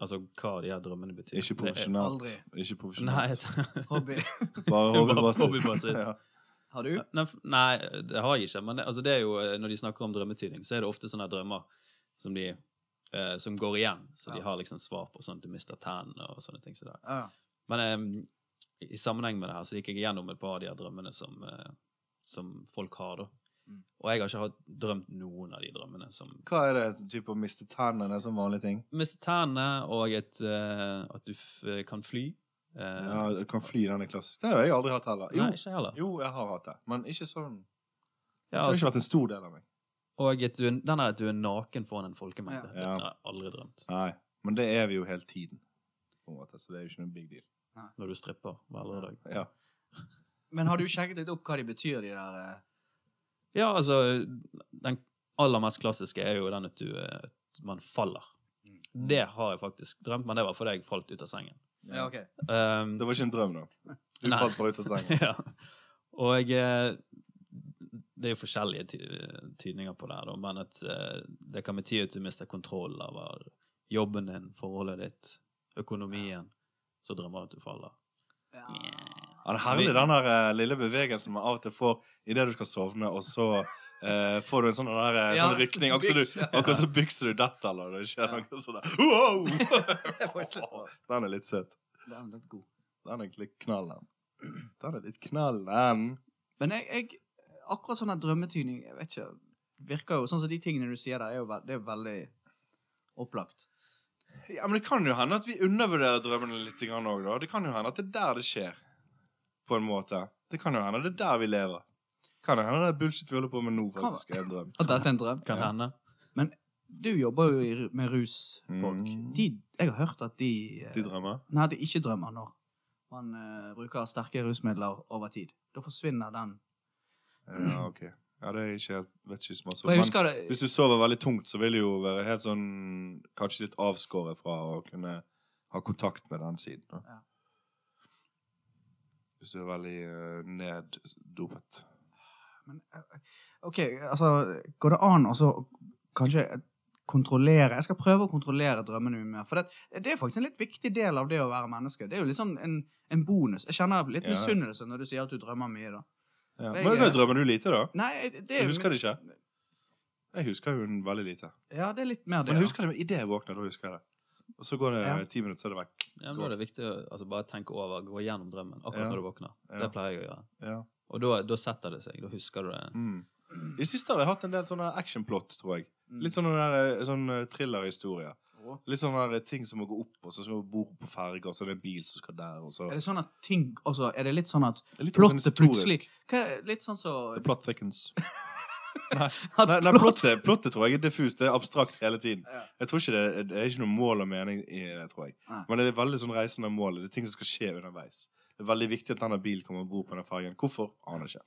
Speaker 3: Altså hva de her drømmene betyr?
Speaker 1: Ikke
Speaker 3: Det er-
Speaker 1: profesjonelt.
Speaker 2: aldri.
Speaker 1: Ikke
Speaker 3: Nei,
Speaker 1: profesjonelt.
Speaker 3: jeg- [LAUGHS]
Speaker 2: Hobby. [LAUGHS] [LAUGHS]
Speaker 1: Bare
Speaker 3: Bare
Speaker 1: hobbybasis.
Speaker 3: hobbybasis.
Speaker 1: Ja.
Speaker 2: Har du?
Speaker 3: Nei, nei, det har jeg ikke. Men det, altså det er jo, eh, når de snakker om drømmetyding, så er det ofte sånne drømmer som, de, eh, som går igjen. Så de har liksom svar på sånn at du mister tennene og sånne ting. Så.
Speaker 2: Ja.
Speaker 3: Men eh, i sammenheng med det her så gikk jeg gjennom et par av de her drømmene som, eh, som folk har. da.
Speaker 2: Mm.
Speaker 3: Og jeg har ikke hatt drømt noen av de drømmene som
Speaker 1: Hva er det? Type å miste tennene? som vanlige ting?
Speaker 3: Miste tennene, og et, uh, at du f kan fly. Uh,
Speaker 1: Ja, du kan fly den er klassisk. Det har jeg aldri hatt heller. Jo,
Speaker 3: Nei, ikke heller.
Speaker 1: jo jeg har hatt det. Men ikke sånn
Speaker 3: Ja,
Speaker 1: Det har
Speaker 3: altså,
Speaker 1: ikke vært en stor del av meg.
Speaker 3: og et, du den er at du er naken foran en folkemengde.
Speaker 2: Ja.
Speaker 3: Den har jeg aldri drømt.
Speaker 1: Nei. Men det er vi jo hele tiden. På en måte, så det er jo ikke noen big deal.
Speaker 3: Når du stripper hver lørdag.
Speaker 1: Ja.
Speaker 2: Men har du sjekket litt opp hva de betyr, de der eh,
Speaker 3: Ja, altså Den aller mest klassiske er jo den at du eh, at man faller.
Speaker 2: Mm.
Speaker 3: Det har jeg faktisk drømt, men det var fordi jeg falt ut av sengen.
Speaker 2: Ja, ok.
Speaker 3: Um,
Speaker 1: Det var ikke en drøm, da. Du
Speaker 3: Nei.
Speaker 1: falt bare ut av sengen. [LAUGHS]
Speaker 3: ja. Og jeg, det er jo forskjellige ty tydninger på det, her, da, men at eh, det kan bety at du mister kontroll over jobben din, forholdet ditt, økonomien. Så drømmer du at du faller.
Speaker 2: Ja.
Speaker 1: Ja, det er herlig den der eh, lille bevegelsen man av og til får idet du skal sovne, og så eh, får du en sånn, der, eh,
Speaker 2: Ja,
Speaker 1: sånn rykning. Akkurat
Speaker 2: byks, ja.
Speaker 1: som du- akkurat som bykser du detter, eller det skjer
Speaker 2: Ja.
Speaker 1: noe der. Wow! [LAUGHS] Den er litt søt.
Speaker 2: Den er litt god.
Speaker 1: Den er litt knallen. den. Den er litt knallen.
Speaker 2: Men jeg, jeg akkurat sånn her drømmetydning, jeg vet ikke, virker jo sånn som de tingene du sier der, er jo, ve det er jo veldig opplagt.
Speaker 1: Ja, men det kan jo hende at vi undervurderer drømmene litt òg, da. Det kan jo hende at det er der det skjer. På en måte. Det kan jo hende det er der vi lever. Kan det hende det er bullshit vi holder på med nå, faktisk er en drøm.
Speaker 2: At dette er en drøm.
Speaker 3: Kan
Speaker 1: Ja.
Speaker 3: hende.
Speaker 2: Du jobber jo med rusfolk.
Speaker 1: Mm.
Speaker 2: De, jeg har hørt at de, eh,
Speaker 1: De drømmer.
Speaker 2: Nei, de ikke drømmer når man uh, bruker sterke rusmidler over tid. Da forsvinner den.
Speaker 1: Ja, ok. Ja, det er ikke helt Vet ikke så masse Men
Speaker 2: det
Speaker 1: hvis du sover veldig tungt, så vil det jo være helt sånn Kanskje litt avskåret fra å kunne ha kontakt med den siden. Da.
Speaker 2: Ja.
Speaker 1: Hvis du er veldig eh, neddopet.
Speaker 2: Men, eh, OK, altså Går det an å så kanskje kontrollere Jeg skal prøve å kontrollere drømmene mine mer. For det, det er faktisk en litt viktig del av det å være menneske. Det er jo litt sånn en, en bonus. Jeg kjenner litt
Speaker 1: Ja.
Speaker 2: misunnelse når du sier at du drømmer mye. da.
Speaker 1: Ja.
Speaker 2: Jeg-
Speaker 1: Men da drømmer du lite, da?
Speaker 2: Nei, det
Speaker 1: Jeg husker det ikke. Jeg husker hun veldig lite.
Speaker 2: Ja, det er litt mer det.
Speaker 1: Men jeg husker det idet jeg våkner. Da husker jeg det. Og så går det
Speaker 2: Ja.
Speaker 1: ti minutter, så er det vekk.
Speaker 3: Ja, men Da er det viktig å altså, bare tenke over, gå gjennom drømmen akkurat
Speaker 1: Ja.
Speaker 3: når du våkner.
Speaker 1: Ja.
Speaker 3: Det pleier jeg å gjøre.
Speaker 1: Ja.
Speaker 3: Og da, da setter det seg. Da husker du det.
Speaker 1: Mm. I siste har jeg hatt en del sånne actionplot, tror jeg.
Speaker 2: Mm.
Speaker 1: Litt sånne der, eh, sånn eh, thrillerhistorier. Litt sånne ting som må gå opp, og så skal du bo på ferge, og så er det en bil som skal der, og så
Speaker 2: Er det sånn at ting altså, Er det litt sånn at
Speaker 1: litt
Speaker 2: plottet plutselig hva, Litt sånn så
Speaker 1: The plot thickens. [LAUGHS] nei, nei, [LAUGHS] nei plottet, plottet tror jeg er diffust. Det er abstrakt hele tiden.
Speaker 2: Ja.
Speaker 1: Jeg tror ikke det, det er ikke noe mål og mening i det, tror jeg.
Speaker 2: Nei.
Speaker 1: Men det er veldig sånn reisende mål. Det er ting som skal skje underveis. Det er veldig viktig at denne bilen kommer om bord på den fergen. Hvorfor? Aner ikke.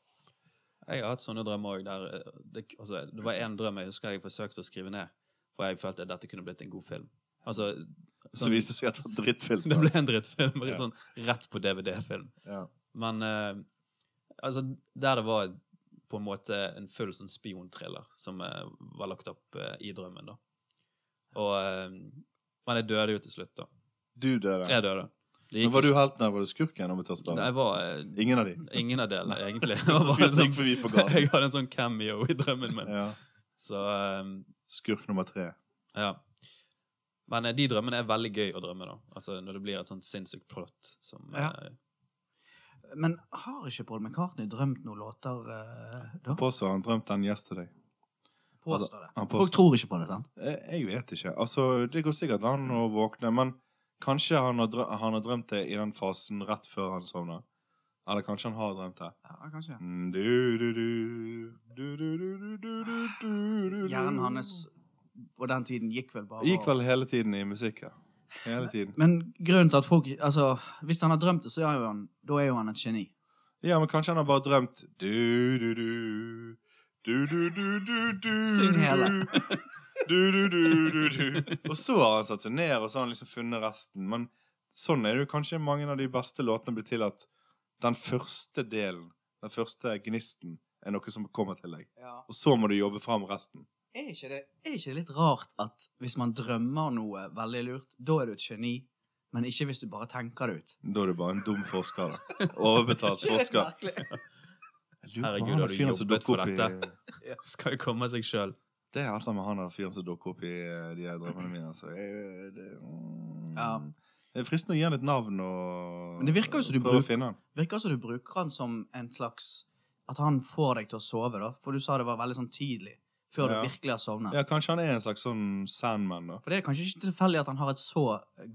Speaker 3: Jeg har hatt sånne drømmer òg eh, det, altså, det var en drøm jeg husker jeg forsøkte å skrive ned, for jeg følte at dette kunne blitt en god film. Altså,
Speaker 1: Så viste det seg at det var drittfilm. [LAUGHS]
Speaker 3: det ble en drittfilm.
Speaker 1: Ja.
Speaker 3: Sånn rett på DVD-film.
Speaker 1: Ja.
Speaker 3: Men uh, altså, der det var på en måte en full sånn spionthriller som eh, var lagt opp eh, i drømmen, da. Og eh, Men jeg døde jo til slutt, da.
Speaker 1: Du døde.
Speaker 3: Jeg døde.
Speaker 1: Men var du helten eller var du skurken? om vi tar spørre?
Speaker 3: Jeg var
Speaker 1: Ingen av de.
Speaker 3: ingen av delene, egentlig. [LAUGHS]
Speaker 1: Jeg,
Speaker 3: sånn, [LAUGHS] jeg hadde en sånn cameo i drømmen min.
Speaker 1: Ja.
Speaker 3: Så eh,
Speaker 1: Skurk nummer tre.
Speaker 3: Ja. Men de drømmene er veldig gøy å drømme, da. Altså når det blir et sånt sinnssykt plott som
Speaker 2: Ja.
Speaker 3: eh,
Speaker 2: men har ikke Paul McCartney drømt noen låter uh, da?
Speaker 1: Påstår han drømt den 'Yesterday'.
Speaker 2: Påstår det. Folk tror ikke på det, sant?
Speaker 1: Jeg vet ikke. Altså, det går sikkert an å våkne, men kanskje han har, drømt, han har drømt det i den fasen rett før han sovner. Eller kanskje han har drømt det.
Speaker 2: Ja, kanskje. Hjernen hans på den tiden gikk vel bare
Speaker 1: Gikk vel hele tiden i musikk, ja. Hele tiden.
Speaker 2: Men grunnen til at folk altså, Hvis han har drømt det, så er jo han, da er jo han et geni.
Speaker 1: Ja, men kanskje han har bare drømt du-du-du du-du-du-du-du
Speaker 2: Syng hele.
Speaker 1: du-du-du-du-du Og så har han satt seg ned, og så har han liksom funnet resten. Men sånn er det jo kanskje mange av de beste låtene blir til at den første delen, den første gnisten, er noe som kommer til deg. Ja. Og så må du jobbe fram resten.
Speaker 2: Er ikke, det, er ikke det litt rart at hvis man drømmer noe veldig lurt, da er du et geni, men ikke hvis du bare tenker det ut?
Speaker 1: Da er du bare en dum forsker, da. Overbetalt [LAUGHS] forsker.
Speaker 3: Herregud, har du jobbet for
Speaker 1: dette? i-? [LAUGHS]
Speaker 3: Skal jo komme seg sjøl.
Speaker 1: Det er alt med han der fyren som dukker opp i eh, de her drømmene mine. Så Jeg, det, mm,
Speaker 2: Ja.
Speaker 1: det er fristende å gi han et navn og
Speaker 2: Men det virker jo som du
Speaker 1: prøve å
Speaker 2: bruker-
Speaker 1: finne han.
Speaker 2: Virker som du bruker han som en slags At han får deg til å sove, da. For du sa det var veldig sånn tidlig. Før
Speaker 1: Ja.
Speaker 2: du virkelig har sovnet.
Speaker 1: Ja, kanskje han er en slags sånn Sandman, da.
Speaker 2: For det er kanskje ikke tilfeldig at han har et så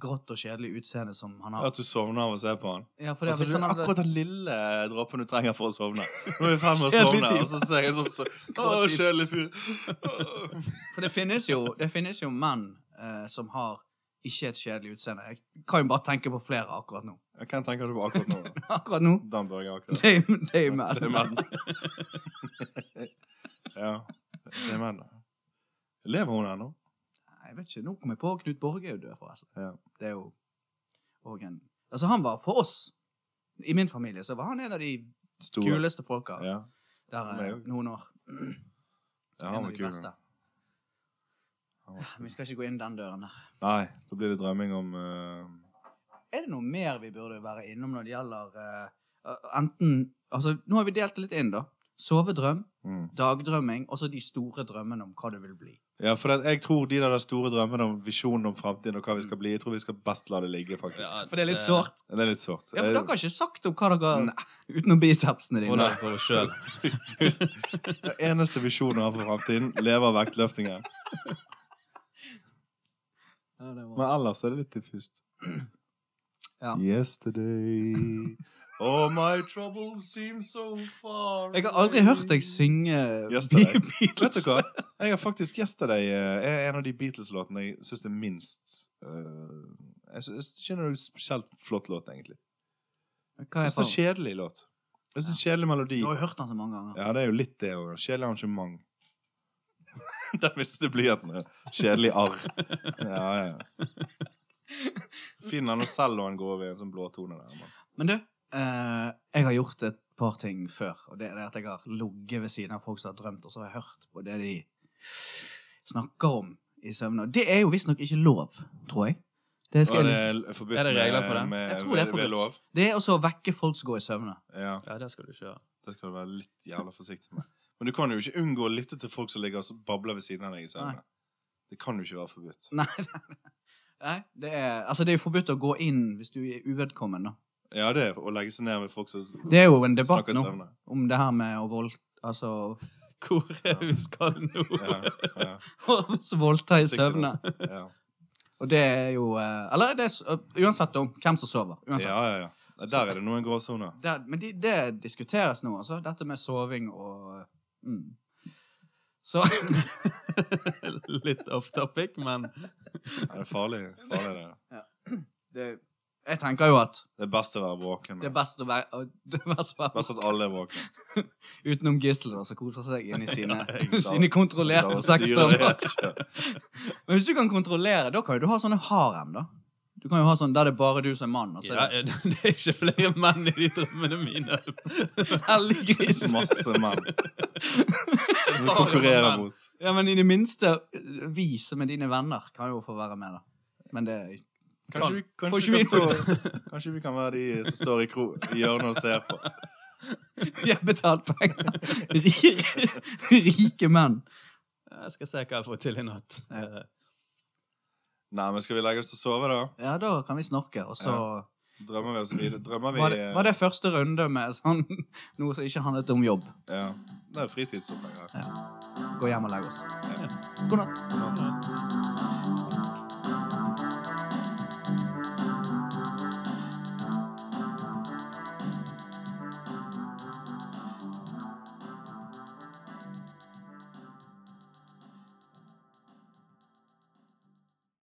Speaker 2: grått og kjedelig utseende som han har.
Speaker 1: At du sovner av å se på han.
Speaker 2: Ja, for det,
Speaker 1: Altså, det er
Speaker 2: hadde,
Speaker 1: akkurat den lille dråpen du trenger for å sovne. [LAUGHS] Nå er vi i ferd med å sovne, og så ser jeg sånn så, [LAUGHS] Å, kjedelig fyr. [LAUGHS]
Speaker 2: For det finnes jo, det finnes jo menn eh, som har ikke et kjedelig utseende. Jeg kan jo bare tenke på flere akkurat nå.
Speaker 1: Hvem tenker du på akkurat nå? da?
Speaker 2: Akkurat nå.
Speaker 1: Dan Børge akkurat.
Speaker 2: Det er er menn.
Speaker 1: ja, det er menn. Lever hun ennå?
Speaker 2: Jeg vet ikke, Nå kom jeg på Knut Borge er død, forresten.
Speaker 1: Ja.
Speaker 2: Det er jo òg en Altså, han var for oss, i min familie, så var han en av de
Speaker 1: Store.
Speaker 2: kuleste folka
Speaker 1: Ja.
Speaker 2: der
Speaker 1: meg
Speaker 2: eh, noen år.
Speaker 1: ja,
Speaker 2: en
Speaker 1: han
Speaker 2: av
Speaker 1: var
Speaker 2: de
Speaker 1: kul.
Speaker 2: beste.
Speaker 1: kul.
Speaker 2: Vi skal ikke gå inn den døren der.
Speaker 1: Nei, da blir det drømming om uh...
Speaker 2: Er det noe mer vi burde være innom når det gjelder uh, enten Altså, nå har vi delt det litt inn, da. Sovedrøm,
Speaker 1: mm.
Speaker 2: dagdrømming, og så de store drømmene om hva det vil bli.
Speaker 1: Ja, for det, jeg tror de der store drømmene om visjonen om framtiden og hva vi skal bli, jeg tror vi skal best la det ligge, faktisk.
Speaker 3: Ja,
Speaker 2: For det er litt sårt.
Speaker 1: Det er litt sårt.
Speaker 2: Ja, for dere har ikke sagt om hva dere [LAUGHS] Utenom bicepsene dine.
Speaker 3: Hvordan for oss sjøl.
Speaker 1: Den eneste visjonen jeg har for framtiden, leve av vektløftingen. Men ellers er det litt diffust.
Speaker 2: Ja.
Speaker 1: Yesterday All my troubles seem so far
Speaker 2: Jeg har aldri hørt deg synge
Speaker 1: Yesterday.
Speaker 2: Beatles.
Speaker 1: Vet du hva? Jeg har faktisk Yesterday eh, er en av de Beatles-låtene jeg syns er minst eh, Jeg syns det er spesielt flott låt, egentlig.
Speaker 2: Hva er
Speaker 1: Jeg synes det er kjedelig låt. Jeg det er kjedelig melodi.
Speaker 2: Du har jo hørt den så mange ganger.
Speaker 1: Ja, det er jo litt det òg. Kjedelig arrangement. [LAUGHS] Der mistet blyanten. Kjedelig arr. Ja, ja. Fin han noe selv og han går over i en sånn blåtone der. Man.
Speaker 2: Men du, eh, jeg har gjort et par ting før. Og det er at jeg har ligget ved siden av folk som har drømt, og så har jeg hørt på det de snakker om i søvne. Det er jo visstnok ikke lov, tror jeg. Det, skal,
Speaker 1: det er forbudt
Speaker 3: Er det regler for det?
Speaker 1: med, med
Speaker 2: Jeg tror det er forbudt.
Speaker 1: lov.
Speaker 2: det er også å vekke folk som går i søvne.
Speaker 1: Ja,
Speaker 3: Ja, det skal du ikke gjøre.
Speaker 1: det skal du være litt jævla forsiktig med. Men du kan jo ikke unngå å lytte til folk som ligger og babler ved siden av deg i søvne. Det kan jo ikke være forbudt. [LAUGHS]
Speaker 2: Nei, nei det, er, altså det er jo forbudt å gå inn hvis du er uvedkommende.
Speaker 1: Ja, det er å legge seg ned med folk som
Speaker 2: Det er jo en debatt nå
Speaker 1: søvne.
Speaker 2: om det her med å vold... Altså [LAUGHS]
Speaker 3: Hvor er vi skal nå?
Speaker 1: Ja, ja, [LAUGHS]
Speaker 2: å voldta i søvne.
Speaker 1: ja.
Speaker 2: Og det er jo eh, Eller det er, uansett om hvem som sover. Uansett.
Speaker 1: ja, ja, ja. Der er det noen gråsoner.
Speaker 2: Men de, det diskuteres nå, altså. Dette med soving og mm. Så [LAUGHS]
Speaker 3: Litt off topic, men
Speaker 1: det er farlig. farlig det. [CLEARS THROAT]
Speaker 2: det, Jeg tenker jo at
Speaker 1: det er best å være våken.
Speaker 2: det er best å være, [LAUGHS] det er best å være
Speaker 1: Best at alle er våkne. [LAUGHS]
Speaker 2: utenom gisler da, som koser seg inn i sine, [LAUGHS]
Speaker 3: ja,
Speaker 2: sine kontrollerte sexdrømmer. Men hvis du kan kontrollere, da kan jo du ha sånne harem, da. Du kan jo ha sånn der det er bare du som er mann. Og så
Speaker 3: ja,
Speaker 2: er det
Speaker 3: er ikke flere menn i de drømmene mine.
Speaker 2: hellig gris.
Speaker 1: Masse menn. Du konkurrerer mot.
Speaker 2: Ja, men i det minste, vi som er dine venner, kan jo få være med, da. Men det
Speaker 1: Kanskje vi, kanskje, vi kan stå, kanskje vi kan være de som står i, kro, i hjørnet og ser på. [LAUGHS]
Speaker 2: Vi har betalt penger. Rike, rike menn.
Speaker 3: Jeg skal se hva jeg får til i natt.
Speaker 2: Ja.
Speaker 1: Nei, men skal vi legge oss til å sove, da?
Speaker 2: Ja, da kan vi snorke, og så
Speaker 1: Drømmer vi oss videre? Drømmer vi
Speaker 2: var, det, var det første runde med sånn [LAUGHS] noe som ikke handlet om jobb.
Speaker 1: Ja. Det er fritidsopplegg her.
Speaker 2: Gå hjem og legge oss.
Speaker 1: Ja.
Speaker 2: God natt.
Speaker 1: God natt.